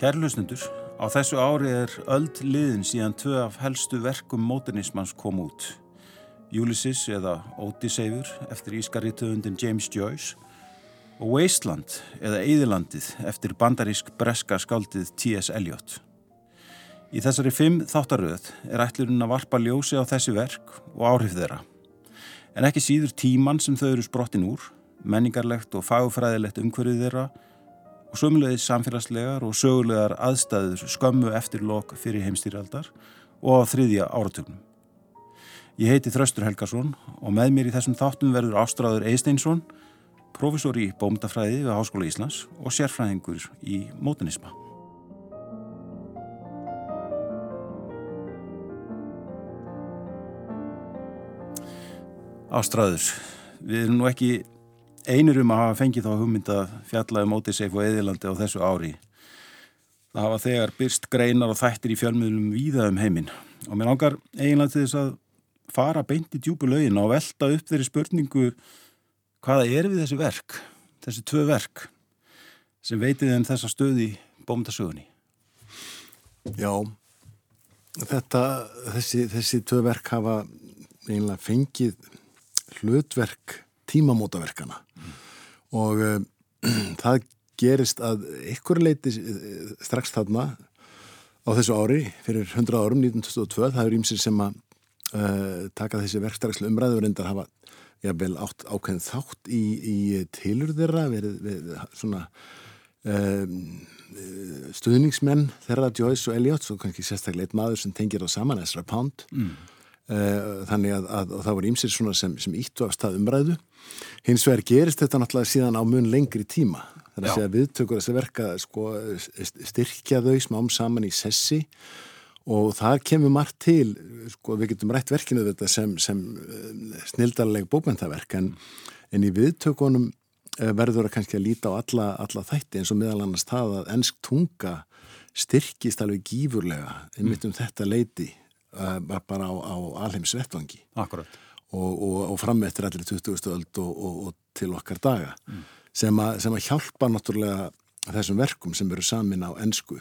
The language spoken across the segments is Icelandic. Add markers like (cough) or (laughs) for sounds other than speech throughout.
Kærlusnundur, á þessu ári er öld liðin síðan tvö af helstu verkum móternismans kom út. Ulysses eða Odyseifur eftir ískaritöfundin James Joyce og Wasteland eða Eðilandið eftir bandarísk breska skaldið T.S. Eliot. Í þessari fimm þáttaröð er ætlurinn að varpa ljósi á þessi verk og áhrif þeirra. En ekki síður tíman sem þau eru sprottin úr, menningarlegt og fagfræðilegt umhverfið þeirra og sömulegis samfélagslegar og sögulegar aðstæður skömmu eftir lok fyrir heimstýraldar og á þriðja áratögnum. Ég heiti Þraustur Helgarsson og með mér í þessum þáttum verður Ástráður Eisteinsson, profesor í bómdafræði við Háskóla Íslands og sérfræðingur í mótunisma. Ástráður, við erum nú ekki einir um að hafa fengið þá hugmynd að fjalla um og Eðilandi á þessu ári. Það hafa þegar byrst greinar og þættir í fjölmiðlum víða um heiminn og mér langar eiginlega til þess að fara beint í djúbu lögin og velta upp þeirri spurningu hvaða er við þessi verk, þessi tvö verk sem veitið um þessa stöði bómdasögunni. Já, þetta, þessi, þessi tvö verk hafa eiginlega fengið hlutverk tímamótaverkana mm. og uh, (clears throat) það gerist að ykkur leiti uh, strax þarna á þessu ári fyrir 100 árum 1922, það er ímsir sem að uh, taka þessi verkstrakslu umræður en það hafa vel átt ákveðin þátt í, í tilur þeirra verið, verið svona um, stuðningsmenn þeirra Joyce og Eliot, svo kannski sérstaklega eitt maður sem tengir á saman Ezra Pound mm. Eh, þannig að, að það var ímsir svona sem, sem íttu af stað umræðu. Hins vegar gerist þetta náttúrulega síðan á mun lengri tíma. Þannig að, að viðtökur þess að verka sko, styrkja þau smám saman í sessi. Og það kemur margt til sko, við getum rætt verkinu þetta sem, sem eh, snildarleg bókmentaverk en, en í viðtökunum eh, verður það kannski að líta á alla, alla þætti eins og meðal annars það að ennsk tunga styrkist alveg gífurlega einmitt um þetta leiti bara á, á alheims vettvangi og, og, og fram eftir allir 20. öld og, og til okkar daga mm. sem, a, sem að hjálpa náttúrulega þessum verkum sem eru samin á ennsku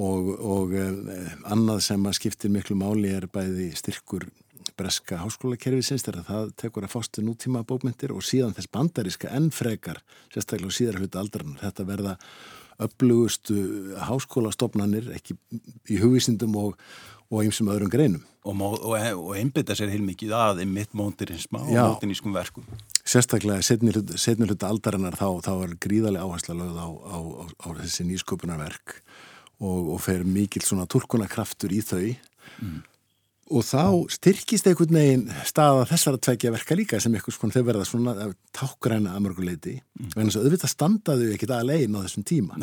og eh, annað sem að skiptir miklu máli er bæði styrkur breska háskólakerfisins þegar það tekur að fástu nútíma bókmyndir og síðan þess bandaríska enn frekar sérstaklega síðar hluta aldrarnar þetta verða upplugustu háskólastofnanir ekki í hugvísindum og, og einsum öðrum greinum. Og, og, og einbita sér heilmikið að einmitt móntirisma og mótinískum verkum. Sérstaklega setnir hluta aldarinnar þá, þá er gríðarlega áhersla lögð á, á, á, á þessi nýsköpunarverk og, og fer mikil svona tólkunarkraftur í þau mm og þá styrkist einhvern veginn staða þessara tveikja verka líka sem eitthvað svona þau verða svona tákgræna að mörguleiti mm. en þess að auðvitað standaðu ekkit að legin á þessum tíma.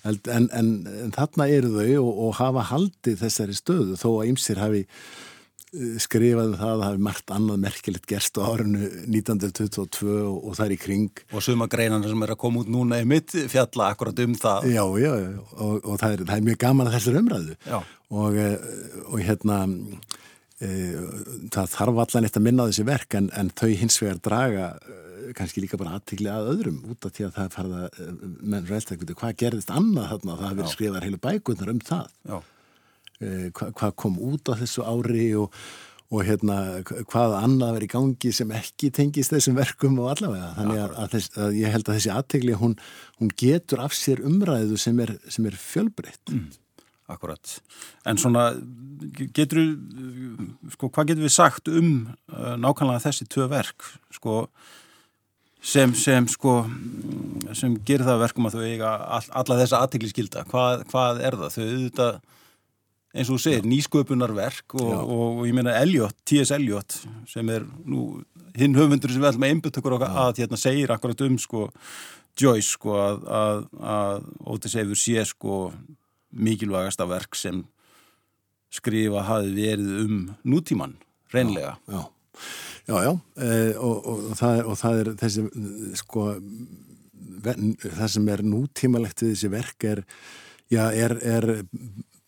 En, en, en, en þarna eru þau og, og hafa haldið þessari stöðu þó að ymsir hafi eh, skrifaði um það að hafi margt annað merkilegt gerst á árinu 1922 og, og það er í kring. Og suma greinan sem er að koma út núna í mitt fjalla akkurat um það. Já, já, já, og, og það, er, það er mjög gaman að þessar umræðu. Og, eh, og hérna Eh, það þarf allan eitt að minna á þessi verk en, en þau hins vegar draga eh, kannski líka bara aðtikli að öðrum út af því að það farða eh, menn ræðstakviti hvað gerðist annað þarna? Það hafi verið skrifað heilu bækunar um það. Hva, hvað kom út á þessu ári og, og hérna hvað annað verið í gangi sem ekki tengist þessum verkum og allavega. Þannig að, að, þess, að ég held að þessi aðtikli hún, hún getur af sér umræðu sem er, er fjölbreytt. Mm. Akkurat. En svona, getur, sko, hvað getur við sagt um uh, nákvæmlega þessi tvö verk, sko, sem, sem, sko, sem gerir það verkum að þau eiga all, alla þessa aðtikliskylda? Hvað, hvað er það? Þau auðvitað, eins og þú segir, nýsköpunarverk og, og, og ég meina Elliot, T.S. Elliot, sem er nú hinn höfundur sem við ætlum að einbjöta okkur okkar að hérna segir akkurat um, sko, Joyce, sko, að, að, að Ótis Eifur sé, sko, mikilvægasta verk sem skrifa hafi verið um nútíman, reynlega. Já, já, já, já. E, og, og, það er, og það er þessi, sko, ver, það sem er nútímalegt við þessi verk er, já, er, er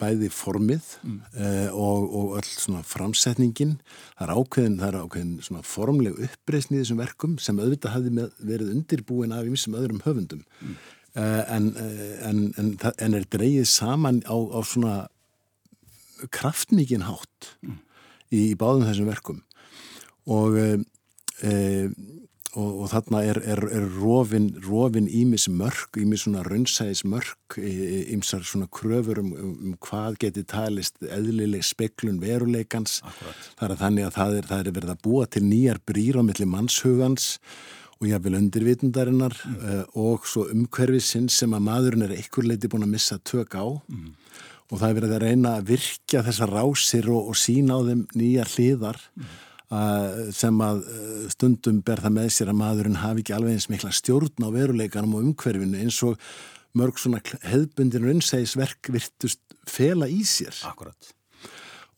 bæði formið mm. uh, og, og öll svona framsetningin það er ákveðin, það er ákveðin svona formleg uppreysni í þessum verkum sem auðvitað hafi verið undirbúin af einsum öðrum höfundum mm. En, en, en, en er dreyið saman á, á svona kraftmikinn hátt mm. í, í báðum þessum verkum og e, og, og þarna er, er, er rofin, rofin ímis mörg, ímis svona raunsæðis mörg, ímsar svona kröfur um, um, um hvað geti talist eðlileg speklun veruleikans Akkurat. það er þannig að það er, það er verið að búa til nýjar brýr á milli mannshugans og jáfnvel undirvitundarinnar mm. uh, og svo umhverfisinn sem að maðurinn er einhver leiti búin að missa tök á mm. og það er verið að reyna að virkja þessar rásir og, og sína á þeim nýjar hliðar mm sem að eh, stundum ber það með sér að maðurinn hafi ekki alveg eins mikla stjórn á veruleikanum og umhverfinu eins og mörg svona hefðbundin raunsegisverk virtust fela í sér. Akkurat.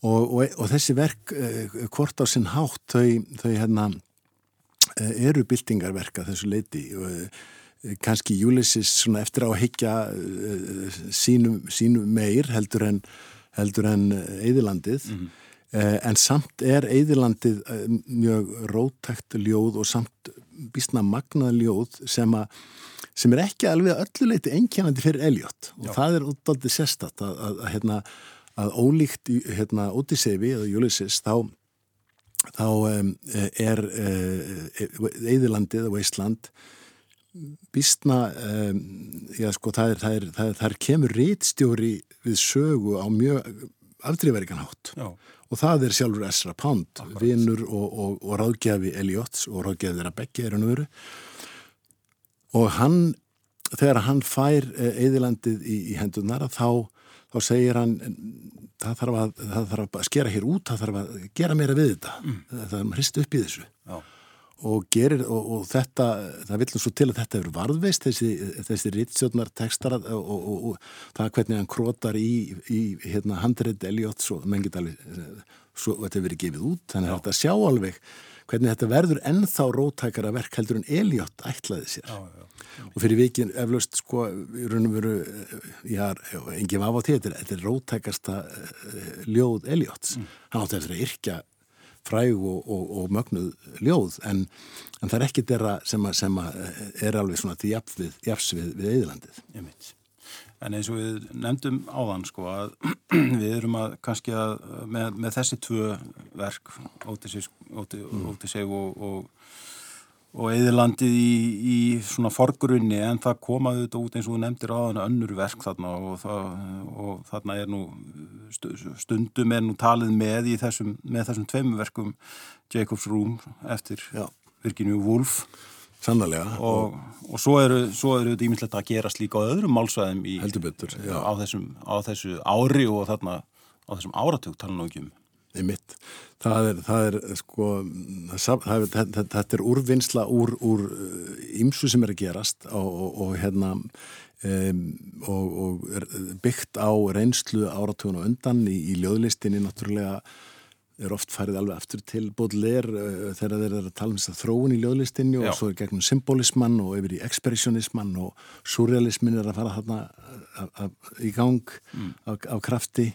Og, og, og þessi verk, eh, hvort á sinn hátt, þau, þau hérna, eru byltingarverka þessu leiti og kannski Júlisis svona eftir á að higgja sínum, sínum meir heldur en, heldur en Eðilandið mm -hmm. Eh, en samt er Eðilandið eh, mjög rótækt ljóð og samt bísna magnað ljóð sem, a, sem er ekki alveg ölluleiti enkjænandi fyrir Elliot og Já. það er útdaldið sérstatt að, að, að, hérna, að ólíkt hérna, Odyssevi eða Ulysses þá, þá um, er Eðilandið og Ísland bísna um, já sko það er, það er, það er, það er kemur réttstjóri við sögu á mjög afdrifærikan hátt. Já. Og það er sjálfur Esra Pound, vinnur og, og, og ráðgjafi Eliots og ráðgjafi þeirra begge er hann veru. Og hann, þegar hann fær eðilandið í, í hendunar þá, þá segir hann það þarf, að, það þarf að skera hér út, það þarf að gera meira við þetta. Mm. það þarf að hrista upp í þessu. Og gerir, og, og þetta það vil svo til að þetta eru varðveist þessi, þessi rittstjóðnar tekstar og, og, og það hvernig hann krótar í, í hérna, handrið Eliots og alveg svo þetta hefur verið gefið út, þannig að þetta sjá alveg hvernig þetta verður ennþá rótækara verk heldur en Eliot ætlaði sér. Já, já. Og fyrir vikin eflaust sko, í raun og veru ég har engið af á því, þetta er rótækasta uh, ljóð Eliots mm. hann átti eftir að yrkja fræg og, og, og mögnuð ljóð en, en það er ekki þeirra sem, að, sem að er alveg svona til jafs við, við Eðilandið. En eins og við nefndum áðan sko að (clears throat) við erum að kannski að með, með þessi tvö verk Ótiseg mm. og, og og eðilandið í, í svona forgrunni en það komaði þetta út eins og þú nefndir á þannig önnur verk þarna og, það, og þarna er nú stundum er nú talið með í þessum, með þessum tveimu verkum Jacob's Room eftir Já. Virginia Woolf. Sannlega og, og svo eru þetta ímyndilegt að gerast líka á öðrum málsvæðum í, á, þessum, á þessu ári og þarna á þessum áratug tala nú ekki um Einmitt. Það er, það er sko, það er, þetta, er úrvinnsla úr, úr ímsu uh, sem er að gerast og, og, og hérna um, og, og byggt á reynslu áratugun og undan í, í ljóðlistinni náttúrulega er oft farið alveg aftur til Baudelaire uh, þegar þeir eru að tala um þess að þróun í ljóðlistinni Já. og svo er gegnum symbolismann og yfir í expressionismann og surrealismin er að fara þarna í gang mm. af, af krafti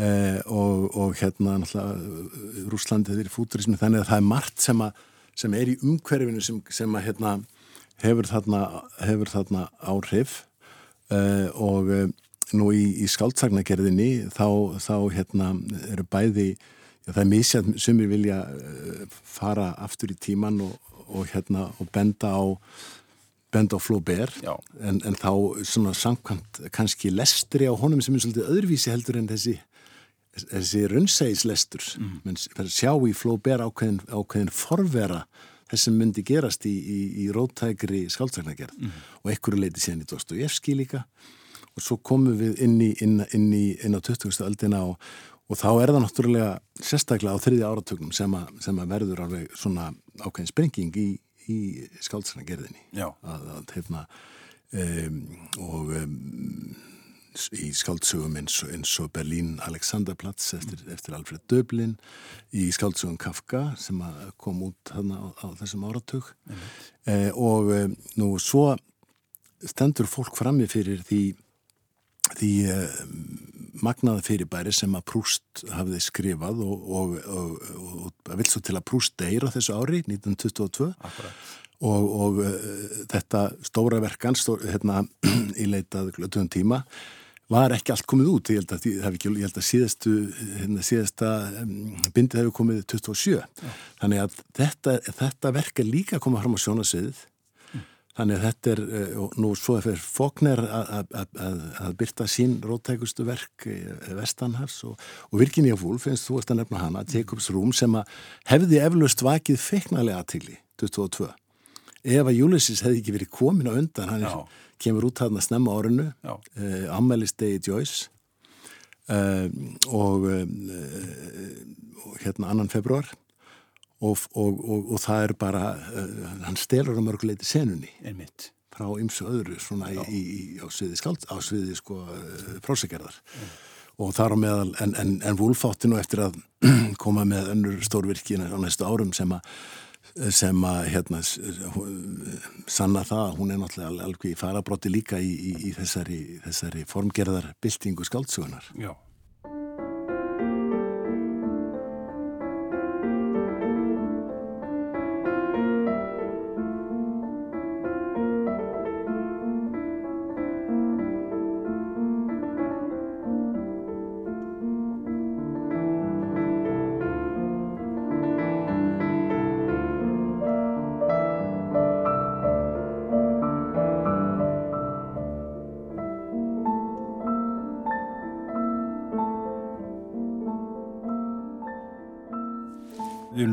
Eh, og, og hérna náttúrulega Rúslandið er í fúturismi þannig að það er margt sem, að, sem er í umhverfinu sem, sem að hérna hefur þarna, hefur þarna áhrif. Eh, og eh, nú í, í skáldsagnagerðinni þá, þá hérna eru bæði já, það er mísjað sem við vilja eh, fara aftur í tíman og, og hérna og benda á benda á Flaubert. En, en þá svona samkvæmt kannski lestri á honum sem er svolítið öðruvísi heldur en þessi þessi runnsægislestur mm. sjá í Flaubert ákveðin, ákveðin forvera þess sem myndi gerast í, í, í róttækri skáldsagnagerð mm. og ekkur leiti síðan í Dostojevski líka og svo komum við inn í inn, inn, inn á 20. aldina og, og þá er það náttúrulega sérstaklega á þriðja áratögnum sem, sem að verður alveg svona ákveðin sprenging í, í skáldsagnagerðinni að, að hefna um, og um, í skáldsögum eins, eins og Berlín Alexanderplatz eftir, eftir Alfred Döblin í skáldsögum Kafka sem kom út á, á þessum áratug. Eh, og eh, nú svo stendur fólk frammi fyrir því, því eh, magnaða fyrirbæri sem að Prúst hafði skrifað og, og, og, og vil svo til að Prúst deyra þessu ári 1922 Akkurat og, og uh, þetta stóra verkan stór, hérna, (clears throat) í leitað glötuðum tíma var ekki allt komið út ég held að, ekki, ég held að síðastu hérna, síðasta bindið hefur komið 27 Já. þannig að þetta, þetta verk er líka að koma fram á sjónasviðið mm. þannig að þetta er eh, nú svo er Fokner að byrta sín rótækustu verk Vestanhafs og, og Virginia Woolf, finnst þú eftir að nefna hana Jacobs Room sem að hefði eflaust vakið feiknarlega aðtili 22 ef að Ulysses hefði ekki verið komin á undan hann er, kemur út þarna snemma árinu. Uh, eh, ammælistegi Joyce. Uh, og, uh, og hérna annan februar og, og, og það er bara hann stelur á mörguleiti senunni. Einmitt. frá ymsu öðru svona í, í, á sviði skald á sviði sko prósegerðar mm. og þar á meðal en, en, en Wolf átti nú eftir að (clears throat) koma með önnur stórvirkina á næstu árum sem að sem að hérna, sanna það að hún er náttúrulega alveg í farabróti líka í, í, í þessari, þessari formgerðar byltingu skáltsugunar. Já.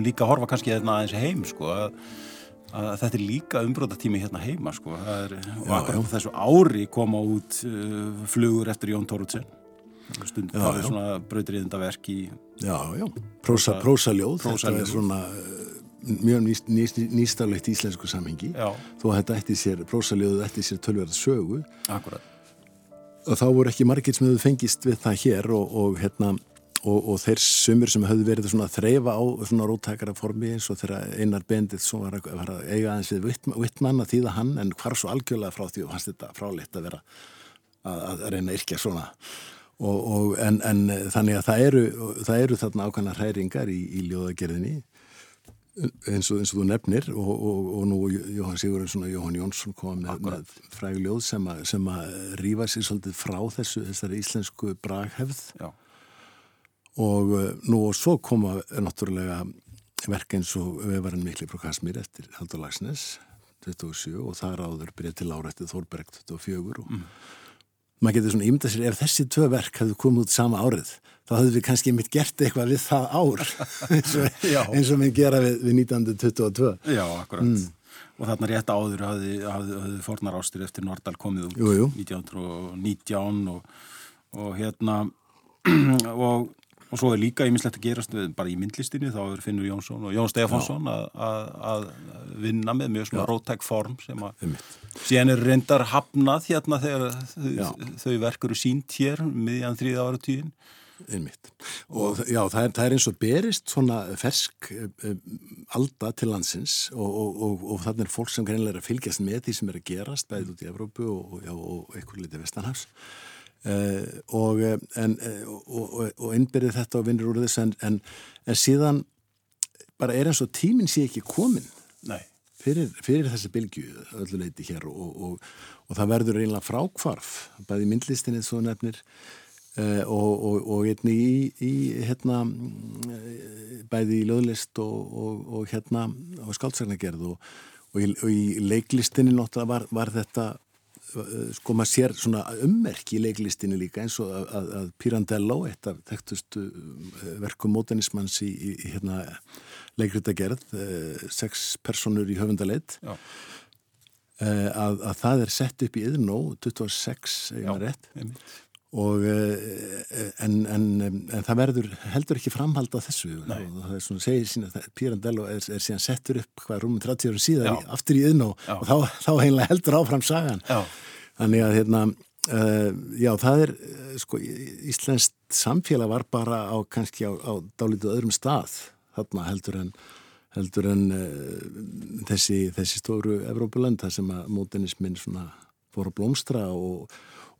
Líka að horfa kannski hérna aðeins heim sko að, að þetta er líka umbrótatími hérna heima sko. Er, og akkur á þessu ári koma út uh, flugur eftir Jón Tóruðsson stundum það er svona brautriðindaverk í Já, já, prósa, prósaljóð. Þetta er svona uh, mjög nýst, nýst, nýstalegt íslensku samhengi. Já. þó að þetta eftir sér prósaljóðu eftir sér tölverða sögu. Akkurat og þá voru ekki margir sem hefur fengist við það hér og, og hérna og, og þeir sumur sem höfðu verið svona að þreyfa á svona rótækara formi eins og þeirra einar bendið svo var að, var að eiga aðeins við vittmann að þýða hann en hvar svo algjörlega frá því og hans þetta fráleitt að vera að, að reyna að yrkja svona. Og, og en, en þannig að það eru, það eru þarna ákvæmna hræringar í, í ljóðagerðinni eins og, eins og þú nefnir og, og, og nú Jóhann Sigurðarsson og Jóhann Jónsson kom með, með fræguljóð sem, sem að rýfa sér svolítið frá þessu þessari íslensku braghefð. Já og eh, nú og svo koma náttúrulega verk eins og vefarinn mikli frá Kasmír eftir Haldur Lagsnes 27 og það ráður byrja til árættið Þorberg 24 og mm. maður getur svona ímyndað sér ef þessi tvö verk hefðu komið út sama árið þá hefðu við kannski mitt gert eitthvað við það ár (laughs) eins og, og minn gera við, við 1922 Já, akkurat mm. og þarna rétt áður hafði, hafði, hafði fornar ástur eftir Nordal komið jú. 1919 og, og hérna (clears throat) og og svo er líka ímislegt að gerast bara í myndlistinni, þá er Finnur Jónsson og Jón Stefánsson að, vinna með mjög svona rótæk form sem að síðan er reyndar hafnað hérna þegar þau, þau verkur eru sínt hér miðjan þrýða ára tíðin Einmitt. Og já, það er, það er eins og berist svona fersk um, alda til landsins og, og, og, og þannig er fólk sem greinlega er að fylgjast með því sem er að gerast bæðið út í Evrópu og eitthvað litið Vestanhafs Uh, og, eh, en, uh, og, og innbyrði þetta og vinnur úr þess en, en, en síðan bara er eins og tíminn sé ekki komin fyrir, fyrir þessi bylgu ölluleiti hér og, og það verður einlega frákvarf bæði myndlistinni svo nefnir uh, og einni í, í hérna bæði í löðlist og hérna á skáldsagnagerð og í, í leiklistinni var, var þetta Eh, sko maður sér svona ummerk í leiklistinu líka eins og að, að, að Pirandello, eitt af þekktustu eh, verkum mótanismanns í, í, í hérna, leikritagerð eh, sex personur í höfundaleit. Að, að það er sett upp í yðnó 26, eða rétt. einmitt. Og en, en, en það verður heldur ekki framhald á þessu. Nei. og það er svona segir sína Pirandello er, er síðan settur upp hvað rúmum 30 árum síðan í, aftur í yðnó og þá, þá heimlega heldur áfram sagan. Já. Þannig að hérna, uh, já það er, uh, sko, Íslenskt samfélag var bara á kannski á, á dálítið öðrum stað þarna heldur en, heldur en uh, þessi, þessi stóru Evrópulanda sem að mótenismin svona fór að blómstra og,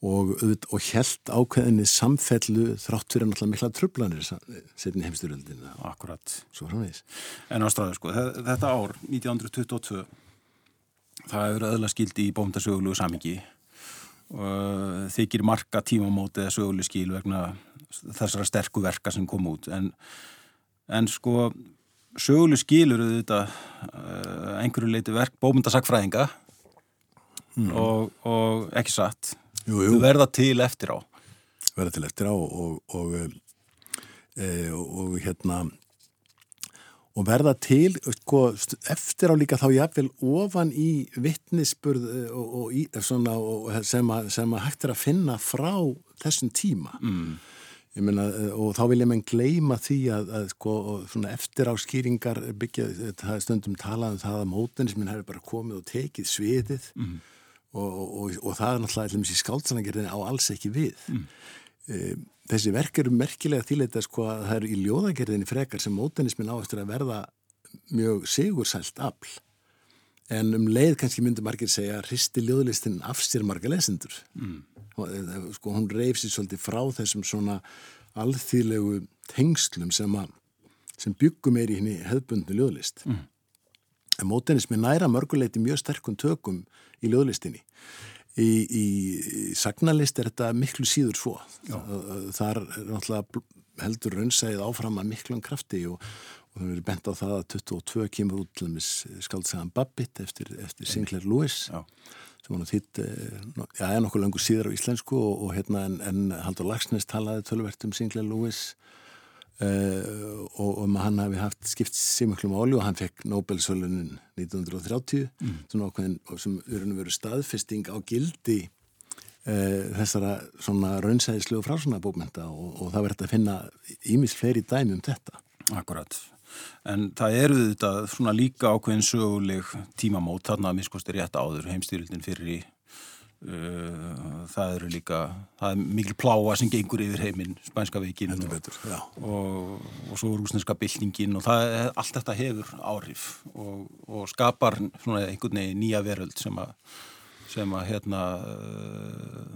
og, og held ákveðinni samfellu þrátt fyrir náttúrulega mikla tröflanir setni heimstyrjöldin. Akkurat. Svo framvegis. En ástræðu sko, þetta ár, 1922 það hefur öðla skildi í bóndasögulegu samingi og þykir marka tímamóti eða sögulegu skil vegna þessara sterku verka sem kom út en, en sko sögulegu skilur þetta uh, einhverju leiti verk bómyndasakfræðinga mm. og, og ekki satt jú, jú. verða til eftir á verða til eftir á og, og, e, og hérna og verða til sko, eftir á líka þá jáfnvel ofan í vittnisspurð og, í, svona, sem, sem að hægt er að finna frá þessum tíma mm. Meina, og þá vil ég menn gleima því að, að sko, eftir á skýringar byggja, stundum talað um það að mótenismin hefur bara komið og tekið sviðið mm. Og, og, og það er náttúrulega allir mjög skáldsanagerðin á alls ekki við mm. þessi verk eru merkilega þýleita sko að það eru í ljóðagerðinni frekar sem mótenismin á eftir að verða mjög sigursælt afl en um leið kannski myndi margir segja að hristi ljóðlistin af sér marga lesendur mm. Eh, sko hún reyf sér svolítið frá þessum svona alþýðlegu tengslum sem, sem byggum er í henni hefðbundnu ljóðlist mm. En mótenismi næra mörguleiti mjög sterkum tökum í ljóðlistinni. Í, í, í sagnalist er þetta miklu síður svo. Já. þar er náttúrulega heldur raunsæðið áfram að miklum krafti og, og það verið bent á það að 22 kemur út til þess skaldsagan Babbitt eftir, eftir Sinclair Lewis Já. sem nú þitt, eh, já, er nokkuð langur síður á íslensku og, og hérna en, en Haldur Lagsnes talaði tölvert um Singla Lewis uh, og um hann hafi haft skipt símuklum áli og hann fekk Nobel-sölunin 1930 mm. svona okkur sem verður veru staðfesting á gildi uh, þessara svona raunsæðislu og frásuna bókmenta og, og það verður að finna ímis fleiri dæmi um þetta. Akkurat en það eru þetta svona líka ákveðin söguleg tímamót þarna að miskosti rétt áður heimstýrildin fyrir í það eru líka það er mikil pláa sem gengur yfir heiminn spænska veikin og, og, og svo rúsneska byltingin og það, allt þetta hefur áhrif og, og skapar svona einhvern veginn nýja veröld sem að sem að hérna uh,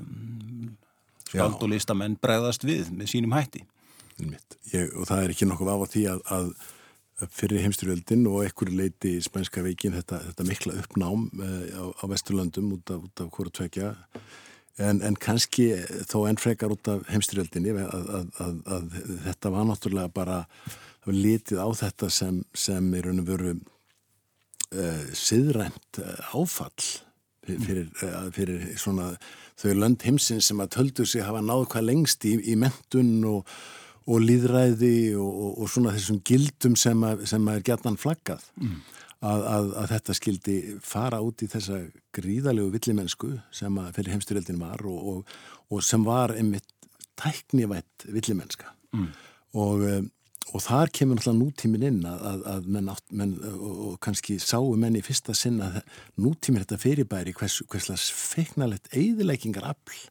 skald og listamenn bregðast við með sínum hætti. Ég, og það er ekki nokkuð af því að, að fyrir heimstyrjöldin og ekkur leiti spænska veikin þetta, þetta mikla uppnám eh, á, á Vesturlöndum út af, af hverju tvekja en, en kannski þó enn frekar út af heimstyrjöldinni að, að, að þetta var náttúrulega bara litið á þetta sem, sem er raun og veru uh, siðrænt uh, áfall fyrir, uh, fyrir svona þau lönd heimsins sem að töldu sig hafa náðu hvað lengst í, í mentun og og líðræði og, og, og svona þessum gildum sem, að, sem að er gætnan flaggað mm. að, að, að þetta skildi fara út í þessa gríðalegu villimennsku sem að fyrir heimstyrjöldin var og, og sem var einmitt tæknivætt villimennska mm. og og þar kemur náttúrulega nútímin inn að, að menn, átt, menn og kannski sáu menn í fyrsta sinna nútímin þetta fyrirbæri hvers, hverslas feiknalett eigðileggingar afl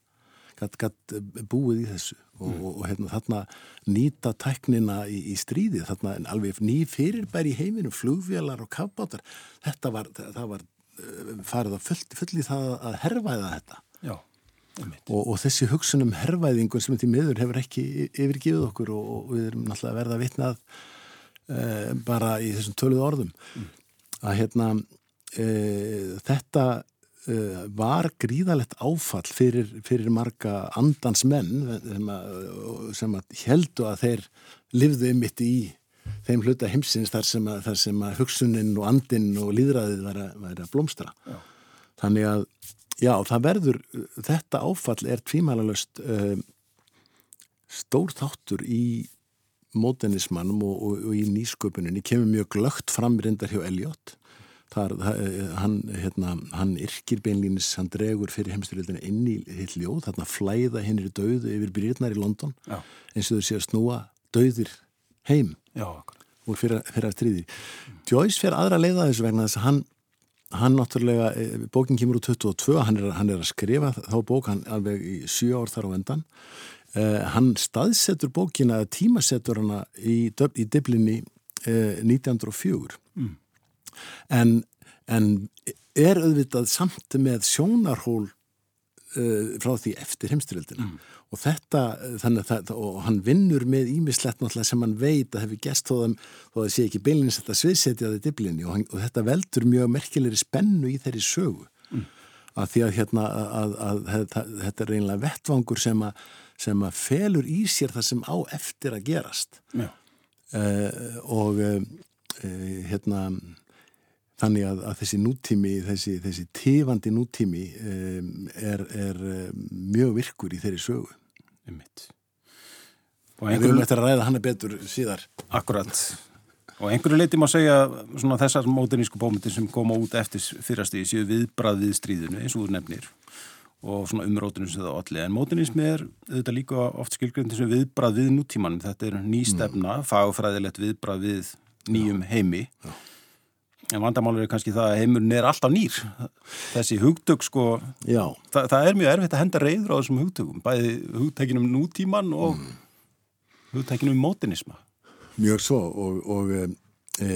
gætt búið í þessu og, mm. og, og hérna, þarna nýta tæknina í, í stríði þarna alveg ný fyrirbæri í heiminu flugvélar og kafbátar þetta var, það var eh, farið að full, fulli það að herrvæða þetta Já, og, og þessi hugsunum herrvæðingun sem til miður hefur ekki yfirgifið okkur og við erum náttúrulega verða að vitnað e, bara í þessum töluð orðum mm. að hérna e, þetta var gríðalegt áfall fyrir, fyrir marga andans menn sem að, sem að heldu að þeir livðu ymitt í þeim hluta heimsins þar sem að, að hugsunin og andin og líðræðið væri, væri að blómstra. Já. Þannig að, já, það verður, þetta áfall er tvímælalöst uh, stór þáttur í mótenismannum og, og, og í nýsköpuninni kemur mjög glögt fram reyndar hjá Elliot Þar, hann, hérna, hann yrkir beinlínis, hann dregur fyrir heimstyrjöldinu inn í hitt ljóð, þarna flæða hinn er döðu yfir byrjirnar í London Já. eins og þau sé að snúa döðir heim Já, úr fyrir, fyrir að tríðir. Mm. Joyce fer aðra leiða þessu vegna þess að hann, hann náttúrulega, e, bókin kemur úr 22, hann er, hann er að skrifa þá bók, hann alveg í 7 ár þar á endan, uh, hann staðsetur bókina, tímasetur hana í, í diblinni uh, 1904 mm en, en er auðvitað samt með sjónarhól uh, frá því eftir heimstyrildina mm. og þetta, þannig að og hann vinnur með ímislegt náttúrulega sem hann veit að hefur gæst þó að það sé ekki beilins þetta sviðsetjaði diblinni og, hann, og þetta veldur mjög merkilegri spennu í þeirri sögu. Mm. að því að hérna að, að, að þetta er reynilega vettvangur sem að, sem að felur í sér það sem á eftir að gerast. Uh, og uh, hérna Þannig að, að þessi nútími, þessi, þessi tifandi nútími um, er, er mjög virkur í þeirri sögu einmitt. Og einhverju... Við höfum eftir að ræða hann er betur síðar. Akkurat. Og einhverju leiti má segja svona þessar móternísku bómyndir sem koma út eftir fyrrastíði séu viðbrað við stríðinu eins og þú nefnir og svona umrótunum sem það allir. En móternísmi er auðvitað líka oft skilgröndi sem viðbrað við nútímanum. Þetta er nýstefna, mm. fagfræðilegt viðbrað við nýjum heimi. Já. En vandamálur er kannski það að heimurinn er alltaf nýr. Þessi hugtök sko, þa það er mjög erfitt að henda reyður á þessum hugtökum. Bæði hugtækinum nútíman og mm. hugtækinum mótinisma. Mjög svo og, og e,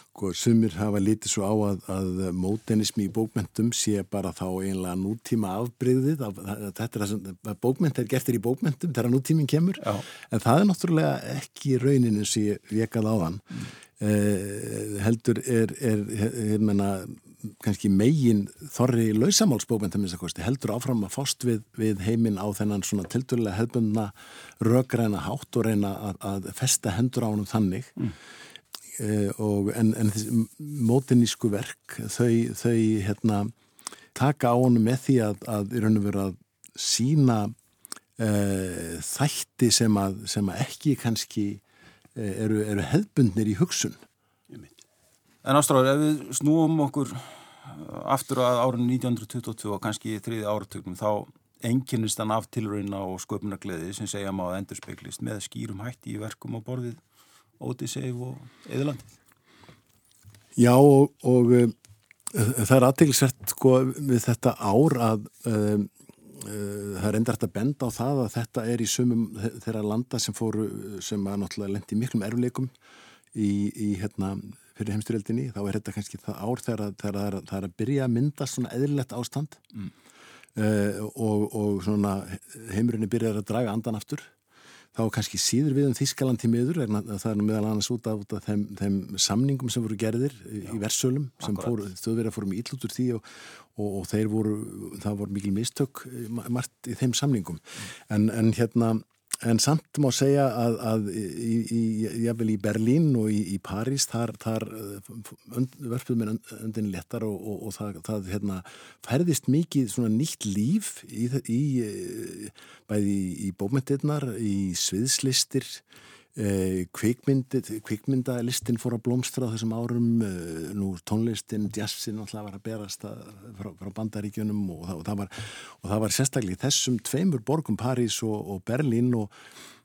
sko, sumir hafa litið svo á að, að mótinismi í bókmentum sé bara þá einlega nútíma afbreyðið. Af, þetta er að bókment er gertir í bókmentum þegar nútíminn kemur. Já. En það er náttúrulega ekki rauninu sem ég vekað á þann. Mm heldur er, er, er menna, kannski megin þorri lausamálsbókmyndaminnsakosti heldur áfram að fást við, við heiminn á þennan svona tildulega hefbundna röggræna hátt og reyna að, að festa hendur á hann þannig mm. eh, og en, en þessi mótinísku verk þau, þau hérna, taka á hann með því að, að í raun og veru að sína eh, þætti sem að, sem að ekki kannski Eh, eru, eru hefbundnir í hugsun. En ástráður, ef við snúum okkur eh, aftur að árinu 1922 og kannski í þriði áratögnum þá enginnist hann af tilrauna og sköpunargleði sem segja maður endur speiklist með skýrum hætti í verkum og borðið Ótiseif og Eðurlandið. Já og, og uh, það er aðtilsett sko við þetta ár að uh, Eh, það er endart að benda á það að þetta er í sumum þeirra landa sem fóru sem að náttúrulega lendi miklum erfleikum í, í hérna fyrir heimstyrjöldinni, þá er þetta kannski það ár þegar það er, að byrja að mynda svona eðlilegt ástand. Mm. uh, og, og svona heimurinn er byrjað að draga andan aftur þá kannski síður við um Þískaland til miður en það er meðal annars út af, út af þeim, þeim samningum sem voru gerðir Já, í versölum sem þauðverið fórum íll út úr því og, og, og þeir voru, það voru mikil mistök margt í þeim samningum mm. en, en hérna En samt má segja að, að í, í, í, í Berlín og í París þar, þar verfum við öndin lettar og, og, og það, það hérna, færðist mikið nýtt líf í bæði í bókmyndirnar, í sviðslistir, Eh, kvikmyndalistin fór að blómstra á þessum árum. Eh, nú tónlistin, jazzin alltaf var að berast að, frá, frá bandaríkjunum og það, og, það var, og það var sérstaklega þessum tveimur borgum París og, og Berlín og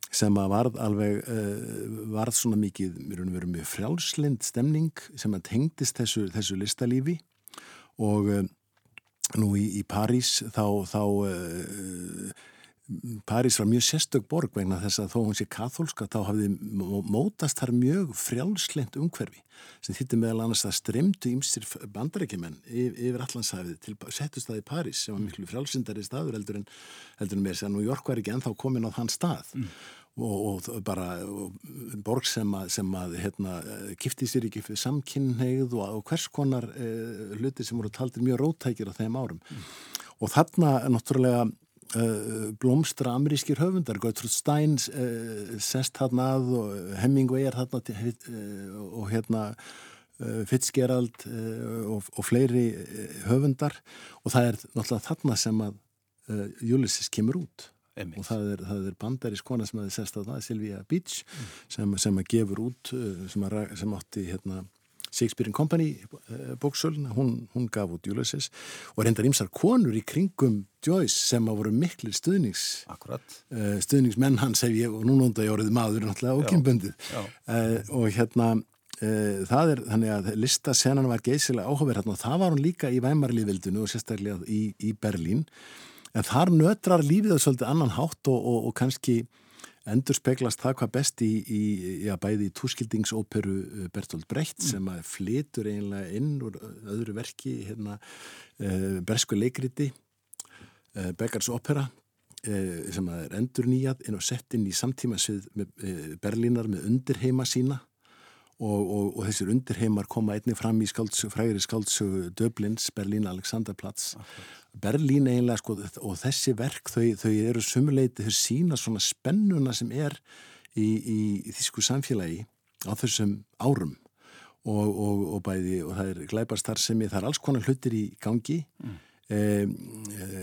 sem að varð alveg uh, varð svona mikið, mér finnum verið mjög frjálslind stemning sem að tengdist þessu, þessu listalífi. Og nú í, í París þá þá París var mjög sérstök borg vegna þess að þó hún sé katholska þá hafði mótast þar mjög frjálslent umhverfi sem þýtti meðal annars að stremdu ímsir bandarækjumenn yfir allansæfið til settust það í París sem var miklu frjálsindari staður heldur en, heldur en mér sem New York var ekki ennþá komin á þann stað mm. og, og bara og borg sem að, sem að hérna, kifti sér ekki fyrir samkynneigð og, og hvers konar eh, hluti sem voru taldir mjög rótækir á þeim árum mm. og þarna náttúrulega Uh, blómstra amerískir höfundar Gertrude Stein uh, sest hann að og Hemingway er uh, og hérna Fitzgerald og, og fleiri höfundar og það er náttúrulega þarna sem að Ulysses kemur út Einmitt. og það er, það er bandarísk kona sem þið sest að það, Silvia Beach mm. sem, sem að gefur út sem, að, sem átti hérna Shakespeare Company eh, bóksölun, hún, hún gaf út Ulysses og reyndar ímsar konur í kringum Joyce sem að voru miklu stuðnings uh, stuðningsmenn hans hef ég og nú nónda ég orðið maður náttúrulega okimbundið uh, eh, og hérna uh, það er þannig að listasenan var geysilega áhugaverð hérna og það var hún líka í Væmarliðvildinu og sérstaklega í, í Berlín. En þar nötrar lífið það svolítið annan hátt og, og, og kannski endur speglast það hvað best í, í já, bæði í túskildingsóperu uh, Bertolt Brecht mm. sem flitur einlega inn úr öðru verki hérna, uh, Bersku leikriti uh, Beggars opera eh, sem er endur nýjað inn og sett inn í samtímasvið með, eh, Berlínar með undirheima sína og, og, og þessir undirheimar koma einni fram í skáldsög, frægri skáldsögu Döblins, Berlín, Alexanderplatz. Berlín eiginlega sko og þessi verk þau, þau eru sumuleiti þau sína svona spennuna sem er í, í, í þísku samfélagi á þessum árum. Og, og, og bæði og það er glæbarstarfsemi, það er alls konar hlutir í gangi. Mm. e, e,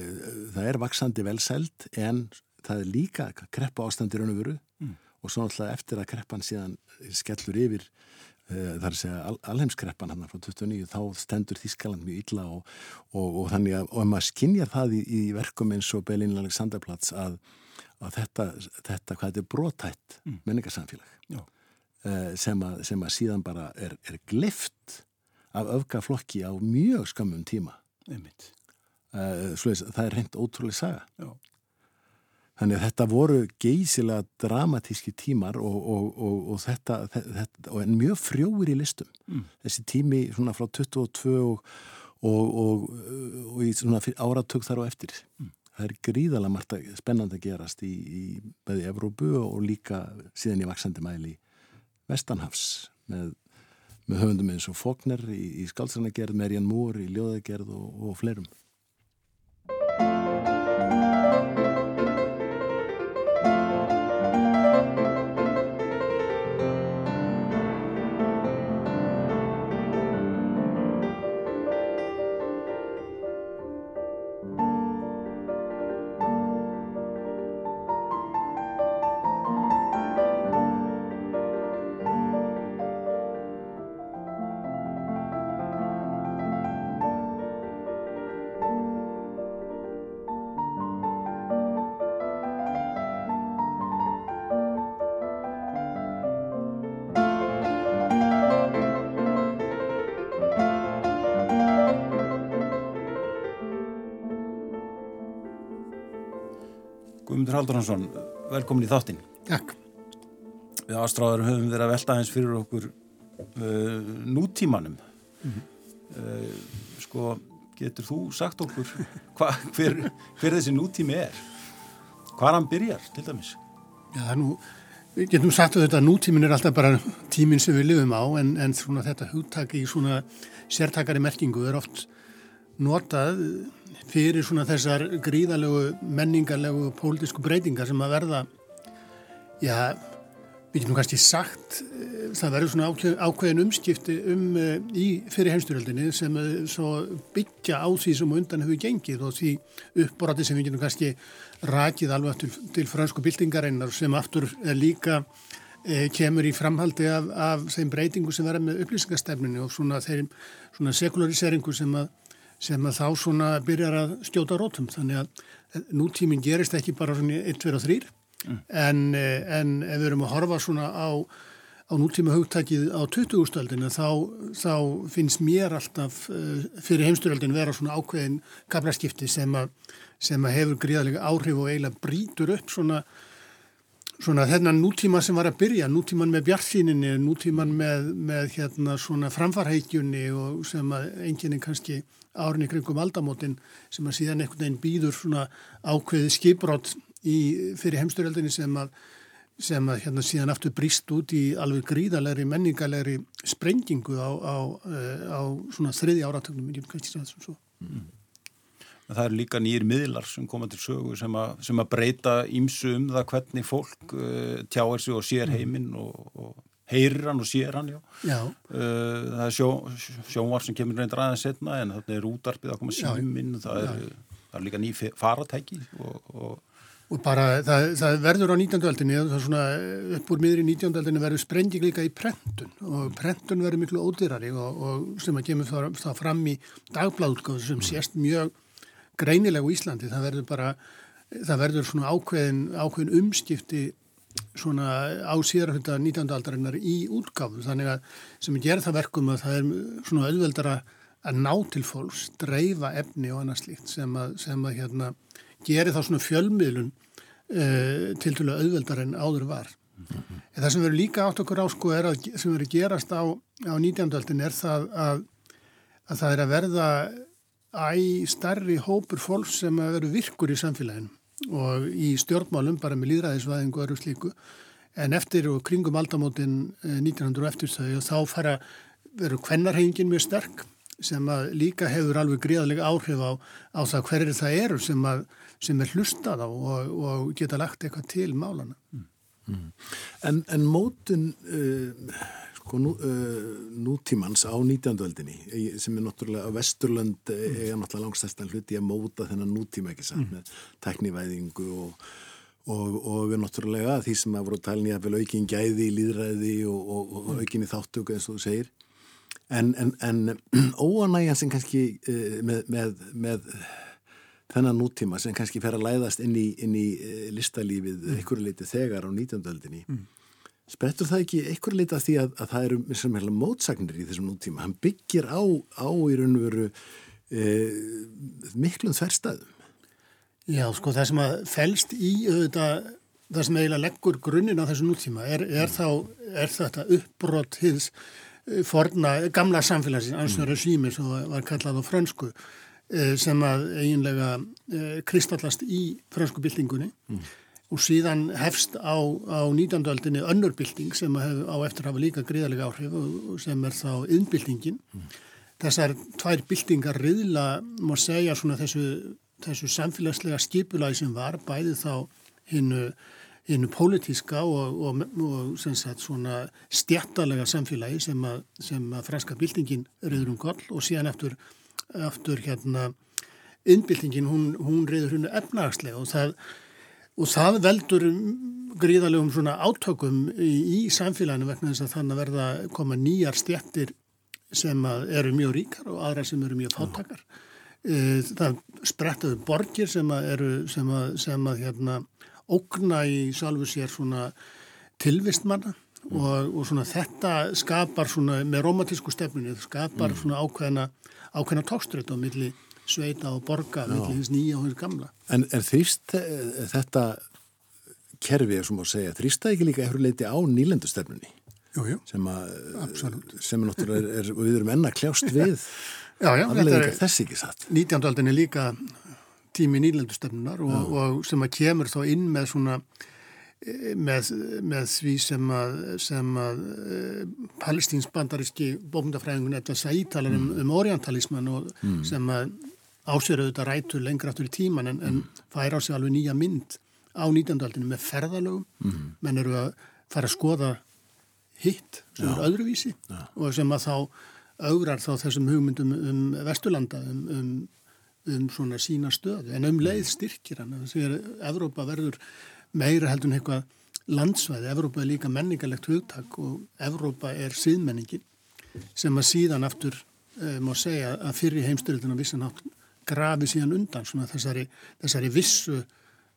það er vaksandi velsælt en það er líka kreppa ástandir önnu veru. Mm. Og svo náttúrulega eftir að kreppan síðan skellur yfir e, þar að segja al, alheimskreppan hann frá 29 þá stendur Þískaland mjög illa og, og þannig að og maður skinnjar það í, í verkum eins og Berlín Alexanderplatz að, að þetta, þetta hvað þetta er brotætt mm. menningarsamfélag Eh, sem að, sem að síðan bara er, er glift af öfgaflokki á mjög skamum tíma einmitt uh, svoleiðis, það er reynd ótrúlega saga Já. Þannig að þetta voru geysilega dramatíski tímar og, og, og, og þetta, þetta og mjög frjóir í listum mm. þessi tími svona frá 22 og í svona áratug þar á eftir mm. það er gríðalega margt spennand að gerast í, í beði Evrópu og líka síðan í vaksandi mæli Vestanhafs með, með höfundum eins og Fokner í, í skálsarnagerð, Merjan Múr í ljóðagerð og, og Guðmundur Haldunarsson, velkomin í þáttinn. Takk. Við ástráðar höfum verið að velta eins fyrir okkur uh, nútímanum. Mm -hmm. uh, sko, getur þú sagt okkur (laughs) hva, hver, hver þessi nútími er? Hvar hann byrjar, til dæmis? Já, nú, við getum sagt að þetta nútímin er alltaf bara tímin sem við lifum á, en, en þetta hugtak í svona sértakari merkingu er oft notað fyrir svona þessar gríðalegu menningarlegu pólitísku breytingar sem að verða já, við getum kannski sagt eh, það verður svona ákveð, ákveðin umskipti um uh, í fyrir heimstyrjöldinni sem uh, svo byggja á því sem undan hefur gengið og því uppborati sem við getum kannski rakið alveg til, til fransku byltingareinar sem aftur líka kemur í framhaldi af, af þeim breytingu sem verður með upplýsingarstefninu og svona þeim svona sekulariseringu sem að sem að þá svona byrjar að stjóta rótum þannig að nútíminn gerist ekki bara svona 1, 2 og 3 mm. en, eh, en ef við erum að horfa svona á, á nútíma hugtækið á 20. þá, þá finnst mér alltaf eh, fyrir heimsturöldin vera svona ákveðin gaflaskipti sem að, sem að hefur gríðarlega áhrif og eiginlega brítur upp svona svona þennan nútíma sem var að byrja, nútíman með bjartsýninni, nútíman með, með hérna svona framfarheikjunni og sem að enginni kannski árinni kringum aldamótin sem að síðan einhvern veginn býður svona ákveði skiprátt í fyrir heimsturöldinni sem að sem að hérna síðan aftur brist út í alveg gríðalegri, menningalegri sprengingu á, á, eh, á svona þriði áratögnum, ég kannski segja þessum svo. Mm. Það eru líka nýjir miðlar sem koma til sögu sem, a, sem að breyta ímsu um það hvernig fólk uh, tjáir sig og sér mm. heiminn og, og heyrir hann og sér hann, já. já. Uh, það er sjó, sjónvar sem kemur reyndar aðeins setna en það er útarpið að koma síminn, það, það er líka ný faratæki og, og Og bara það, það verður á 19. öldinni, það er svona upp úr miður í 19. öldinni verður sprenging líka í prentun og prentun verður miklu ódýrari og, og sem að kemur það, það fram í dagbladutgáðu sem sést mjög greinileg á Íslandi. Það verður bara, það verður svona ákveðin, ákveðin umskipti svona á síðarhunda 19. aldarinnar í útgáfu þannig að sem ger það verkum að það er svona auðveldara að ná til fólks, dreifa efni og annað slíkt sem að, sem að hérna, gerir þá svona fjölmiðlun uh, til til að auðveldar en áður var. Mm -hmm. Það sem verður líka átt okkur á sko er að sem verður gerast á, á 19. aldin er það að, að það er að verða æ starri hópur fólk sem að veru virkur í samfélaginu og í stjórnmálum bara með líðræðisvæðingu og öru slíku en eftir og kringum aldamótin 1900 og eftir þau og þá fara veru kvennarhengin mjög sterk sem að líka hefur alveg gríðalega áhrif á, á það hverju það eru sem, að, sem er hlustað á og, og geta lagt eitthvað til málana. Mm. Mm. En, en mótun uh, nú, uh, nútímans á 19. öldinni sem er náttúrulega að Vesturlönd mm. er náttúrulega langstærstan hluti að móta þennan nútíma ekki samt mm. með teknivæðingu og Og, og náttúrulega því sem að voru að tala nýja vel aukin gæði líðræði og, og, og aukin í þáttöku eins og þú segir en, en, en (clears throat) óanægjan sem kannski uh, með, með, með þennan nútíma sem kannski fer að læðast inn í, inn í listalífið mm. einhverju leiti þegar á 19. öldinni mm. Sprettur það ekki einhverju leiti að því að, að það eru mótsagnir í þessum nútíma? Hann byggir á, á í raun og veru uh, miklum þverstaðum Já, sko það sem að fælst í auðvitað það sem eiginlega leggur grunninn á þessu nútíma er, er, þá, er þetta uppbrott hins forna, gamla samfélagsins, ansvöru sími sem var kallað á frönsku eh, sem að eiginlega eh, kristallast í frönsku byltingunni. Mm. Og síðan hefst á, á 19. öldinni önnur bylting sem hef, á eftir hafa líka gríðalega áhrif og sem er þá yðnbyltingin. Mm. Þessar tvær byltingar riðla má segja svona þessu, þessu samfélagslega skipulagi sem var bæði þá hinnu innu pólitíska og, og, og sagt, svona stjættalega samfélagi sem að, sem að franska byltingin reyður um koll og síðan eftir, eftir hérna innbyltingin hún, hún reyður hennu efnagslega og það, og það veldur gríðalegum svona átökum í, í samfélaginu vegna þess að þannig verða koma nýjar stjættir sem eru mjög ríkar og aðra sem eru mjög fátakar. Eh, það sprettaðu borgir sem að eru sem að, sem að hérna ógna í sjálfu sér svona tilvistmanna mm. og, og svona þetta skapar svona með romantísku stefninu, skapar mm. svona ákveðna, ákveðna tókströð á milli sveita og borga, milli hins nýja og hins gamla. En er þrýst eh, þetta kerfið, sem að segja, þrýst það ekki líka eftir leiti á nýlendustefnunni? Jú, jú, sem að, sem er náttúrulega, er, er, við erum enna kljást við (laughs) Já, já, er þess ekki satt. 19. aldin er líka tími nýlandustöfnunar og, og sem að kemur þá inn með svona e, með, með því sem að, sem að e, palestíns bandaríski bókmyndafræðingun eftir að sætala um, um orientalisman og mm. sem að ásverðu þetta rætur lengra aftur í tíman en, en fær á sig alveg nýja mynd á 19. aldinu með ferðalögum mm. menn eru að fara að skoða hitt sem Já. er öðruvísi Já. og sem að þá augrar þá þessum hugmyndum um Vesturlanda um, um um svona sína stöðu en um leið styrkir hann þegar Evrópa verður meira heldur en eitthvað landsvæði, Evrópa er líka menningarlegt hugtak og Evrópa er síðmenningin sem að síðan aftur e, má segja að fyrir heimstyrildina vissan átt grafi síðan undan þessari, þessari vissu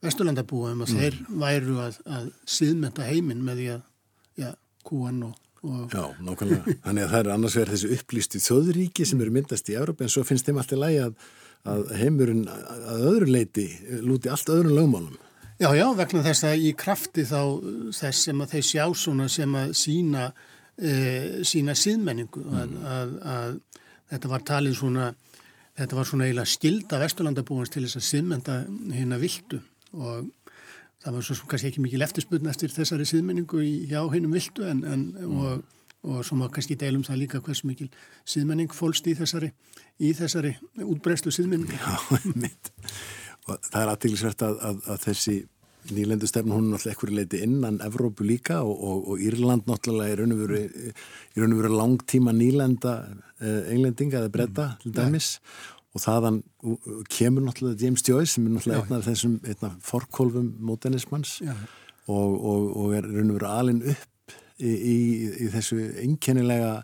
vesturlandabúum að mm. þeir væru að, að síðmenta heiminn með því að ja, kúan og Og... Já, nákvæmlega. (laughs) Þannig að það er annars verið þessu upplýstu þjóðuríki sem eru myndast í Európa en svo finnst þeim alltaf lægi að að heimurinn að öðru leiti lúti allt öðrum lögmálum. Já, já, vegna þess að í krafti þá þess sem að þeir sjá svona sem að sína, e, sína síðmenningu mm. að, að, að þetta var talið svona, þetta var svona eiginlega skilda vesturlandabúans til þess að síðmenda hérna vildu og það var svo kannski ekki mikið leftisputn eftir þessari síðmenningu í hjá hennum vildu en, en mm. og og svo má kannski deilum það líka hvers mikil síðmenning fólst í þessari, í þessari útbreyslu síðmenning. Já, (laughs) mitt. Og það er aðtilsvært að, að, að þessi nýlendu stefn, hún er náttúrulega ekkur leiti innan Evrópu líka og, og, og Írland náttúrulega er raun og veru, langtíma nýlenda eh, englendinga eða bretta mm. til dæmis ja. og þaðan kemur náttúrulega James Joyce sem er náttúrulega einn af þessum forkólfum mótenismans ja. og, og er raun og veru alin upp í, í, í þessu einkennilega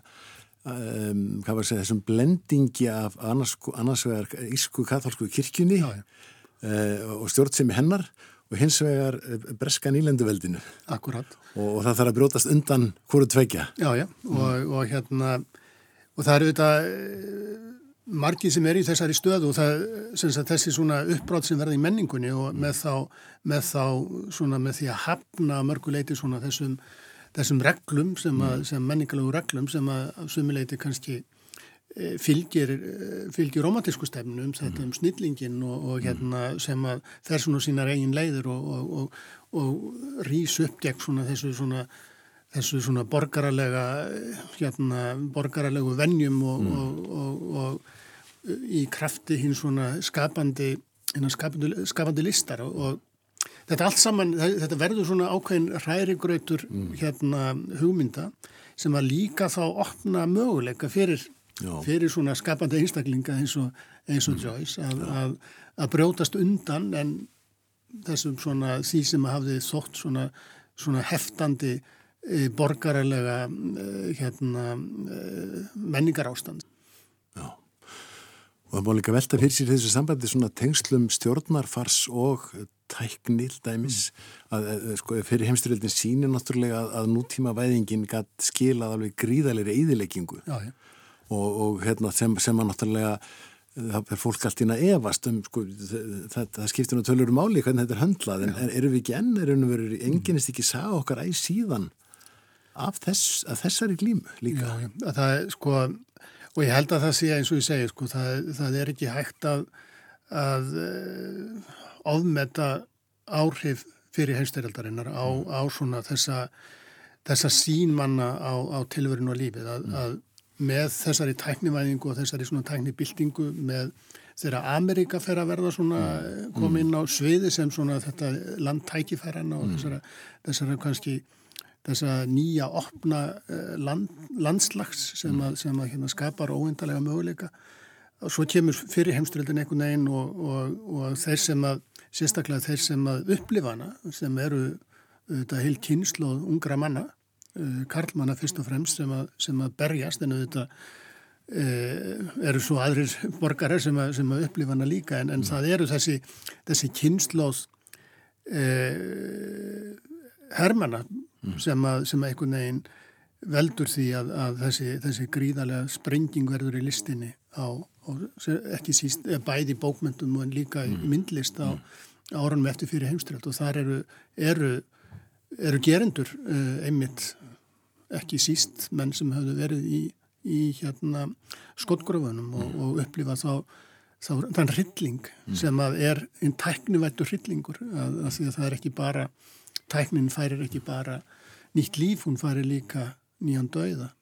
um, hvað var að segja, þessum blendingi af annars, annars vegar ísku katholsku kirkjunni já, já. Uh, og stjórnsemi hennar og hins vegar eh, breska nýlenduveldinu Akkurat og, og það þarf að brjótast undan hverju tveikja Já, já, mm. og, og hérna og það eru þetta eh, margið sem er í þessari stöðu og það, sagt, þessi svona uppbrátt sem verða í menningunni og með þá, með þá svona með því að hafna mörguleiti svona þessum þessum reglum sem, að, mm. sem menningalögu reglum sem að sumileiti kannski fylgir, e, fylgir romantísku stefnum, þetta um snillingin og, og hérna sem að fer svona sínar eigin leiður og, og, og rýs upp gegn svona þessu svona þessu svona borgaralega hérna borgaralegu vennjum og, og, og, og í krafti hinn svona skapandi hinn skapandi, skapandi listar og þetta allt saman, þetta verður svona ákveðin hrærigrautur hérna hugmynda sem að líka þá opna möguleika fyrir, fyrir svona skapandi einstaklinga eins og, eins og mm. Joyce að, að, að brjótast undan en þessum svona því sem hafði þótt svona, svona heftandi e, borgaralega e, hérna, e, menningar ástand. Já. Og það má líka velta fyrir sér þessu sambandi svona tengslum stjórnarfars og tæknil dæmis mm. að, að sko, fyrir heimstyrjöldin sínir náttúrulega að, að nútíma væðingin skilað alveg gríðalegri eðileggingu og, og hérna, sem, sem að náttúrulega það er fólk allt ína evast um sko, það, það skiptir nú tölur um áli hvernig þetta er höndlað en er, erum við ekki enn, erum við enginnist ekki sá okkar æg síðan af, þess, af þessari glímu líka? Já, það er sko og ég held að það sé eins og ég segi sko, það, það er ekki hægt að að ofmeta áhrif fyrir heimstyrjaldarinnar á, á svona þessa, þessa sínmanna á, á tilverinu og lífið að, mm. að með þessari tæknivæðingu og þessari svona tæknibildingu með þegar Amerika fer að verða svona mm. kom inn á sviði sem svona þetta landtækifærana og þessara, þessara kannski þessa nýja opna eh, land, landslags sem að, sem að hérna, skapar óindalega möguleika. Og svo kemur fyrir heimstyrjaldin einhvern veginn og, og, og þeir sem að sérstaklega þeir sem að upplifa hana sem eru þetta heil kynslu og ungra manna karlmanna fyrst og fremst sem að, sem að berjast en þetta uh, eru svo aðrir (laughs) borgarar sem að, sem að upplifa hana líka en, en mm. það eru þessi, þessi kynsloð uh, hermana mm. sem að sem einhvern veginn veldur því að, að þessi, þessi gríðarlega sprenging verður í listinni á ekki síst bæði bókmyndum og líka mm. myndlist á mm. árunum eftir fyrir heimstrælt og þar eru, eru, eru gerendur uh, einmitt ekki síst menn sem hafðu verið í, í hérna skottgrófunum og, mm. og upplifa þá, þá þann hrylling mm. sem að er einn tæknivættu hryllingur að, að því að það er ekki bara tæknin færir ekki bara nýtt líf, hún færir líka nýjan dauða